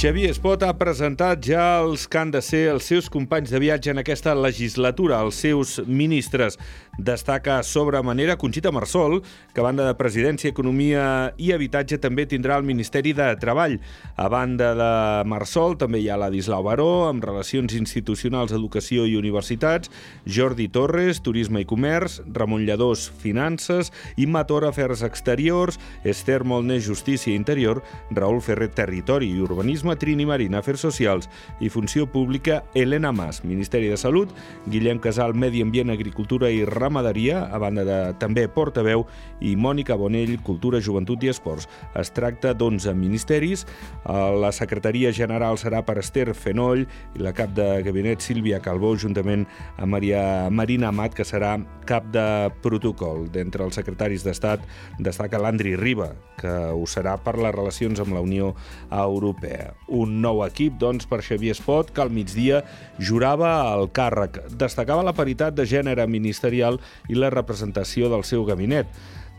Xavier Espot ha presentat ja els que han de ser els seus companys de viatge en aquesta legislatura, els seus ministres. Destaca sobre manera Conxita Marsol, que a banda de Presidència, Economia i Habitatge també tindrà el Ministeri de Treball. A banda de Marsol també hi ha Ladislau Baró, amb Relacions Institucionals, Educació i Universitats, Jordi Torres, Turisme i Comerç, Ramon Lladós, Finances, Imma Tora, Afers Exteriors, Esther Molné, Justícia i Interior, Raül Ferrer, Territori i Urbanisme, Turisme, Trini Marina, Afers Socials i Funció Pública, Helena Mas, Ministeri de Salut, Guillem Casal, Medi Ambient, Agricultura i Ramaderia, a banda de també portaveu, i Mònica Bonell, Cultura, Joventut i Esports. Es tracta d'11 ministeris. La secretaria general serà per Esther Fenoll i la cap de gabinet Sílvia Calbó, juntament amb Maria Marina Amat, que serà cap de protocol. D'entre els secretaris d'Estat destaca l'Andri Riba, que ho serà per les relacions amb la Unió Europea un nou equip doncs, per Xavier Espot, que al migdia jurava el càrrec. Destacava la paritat de gènere ministerial i la representació del seu gabinet.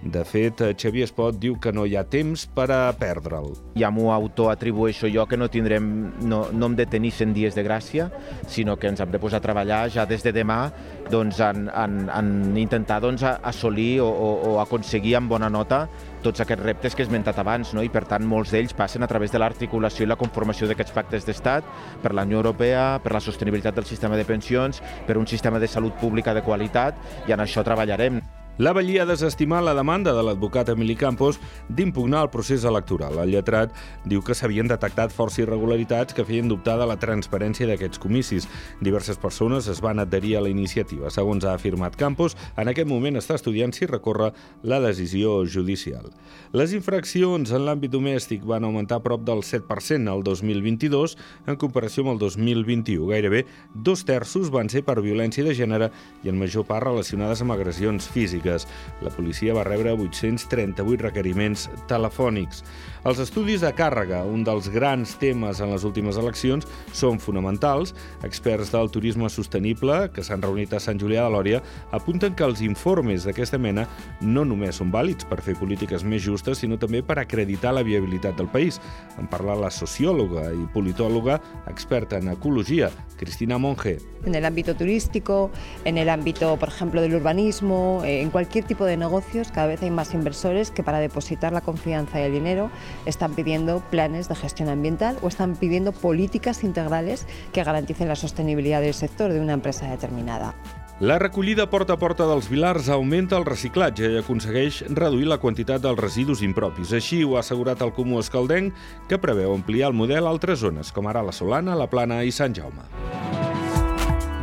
De fet, Xavier Espot diu que no hi ha temps per a perdre'l. Ja m'ho autoatribueixo jo que no tindrem, no, no hem de tenir 100 dies de gràcia, sinó que ens hem de posar a treballar ja des de demà doncs, en, en, en intentar doncs, assolir o, o, o aconseguir amb bona nota tots aquests reptes que he esmentat abans, no? i per tant molts d'ells passen a través de l'articulació i la conformació d'aquests pactes d'estat per la Unió Europea, per la sostenibilitat del sistema de pensions, per un sistema de salut pública de qualitat, i en això treballarem. La Vallia ha desestimat la demanda de l'advocat Emili Campos d'impugnar el procés electoral. El lletrat diu que s'havien detectat força irregularitats que feien dubtar de la transparència d'aquests comicis. Diverses persones es van adherir a la iniciativa. Segons ha afirmat Campos, en aquest moment està estudiant si recorre la decisió judicial. Les infraccions en l'àmbit domèstic van augmentar prop del 7% al 2022 en comparació amb el 2021. Gairebé dos terços van ser per violència de gènere i en major part relacionades amb agressions físiques telefòniques. La policia va rebre 838 requeriments telefònics. Els estudis de càrrega, un dels grans temes en les últimes eleccions, són fonamentals. Experts del turisme sostenible, que s'han reunit a Sant Julià de Lòria, apunten que els informes d'aquesta mena no només són vàlids per fer polítiques més justes, sinó també per acreditar la viabilitat del país. En parla la sociòloga i politòloga experta en ecologia, Cristina Monge. En el ámbito turístico, en el ámbito, por ejemplo, del urbanismo, en cualquier tipo de negocios cada vez hay más inversores que para depositar la confianza y el dinero están pidiendo planes de gestión ambiental o están pidiendo políticas integrales que garanticen la sostenibilidad del sector de una empresa determinada. La recollida porta a porta dels Vilars augmenta el reciclatge i aconsegueix reduir la quantitat dels residus impropis. Així ho ha assegurat el Comú Escaldenc, que preveu ampliar el model a altres zones, com ara la Solana, la Plana i Sant Jaume.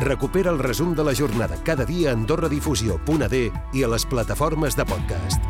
Recupera el resum de la jornada cada dia a AndorraDifusió.d i a les plataformes de podcast.